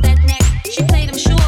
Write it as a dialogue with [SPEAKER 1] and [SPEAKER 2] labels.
[SPEAKER 1] that neck. She played him short.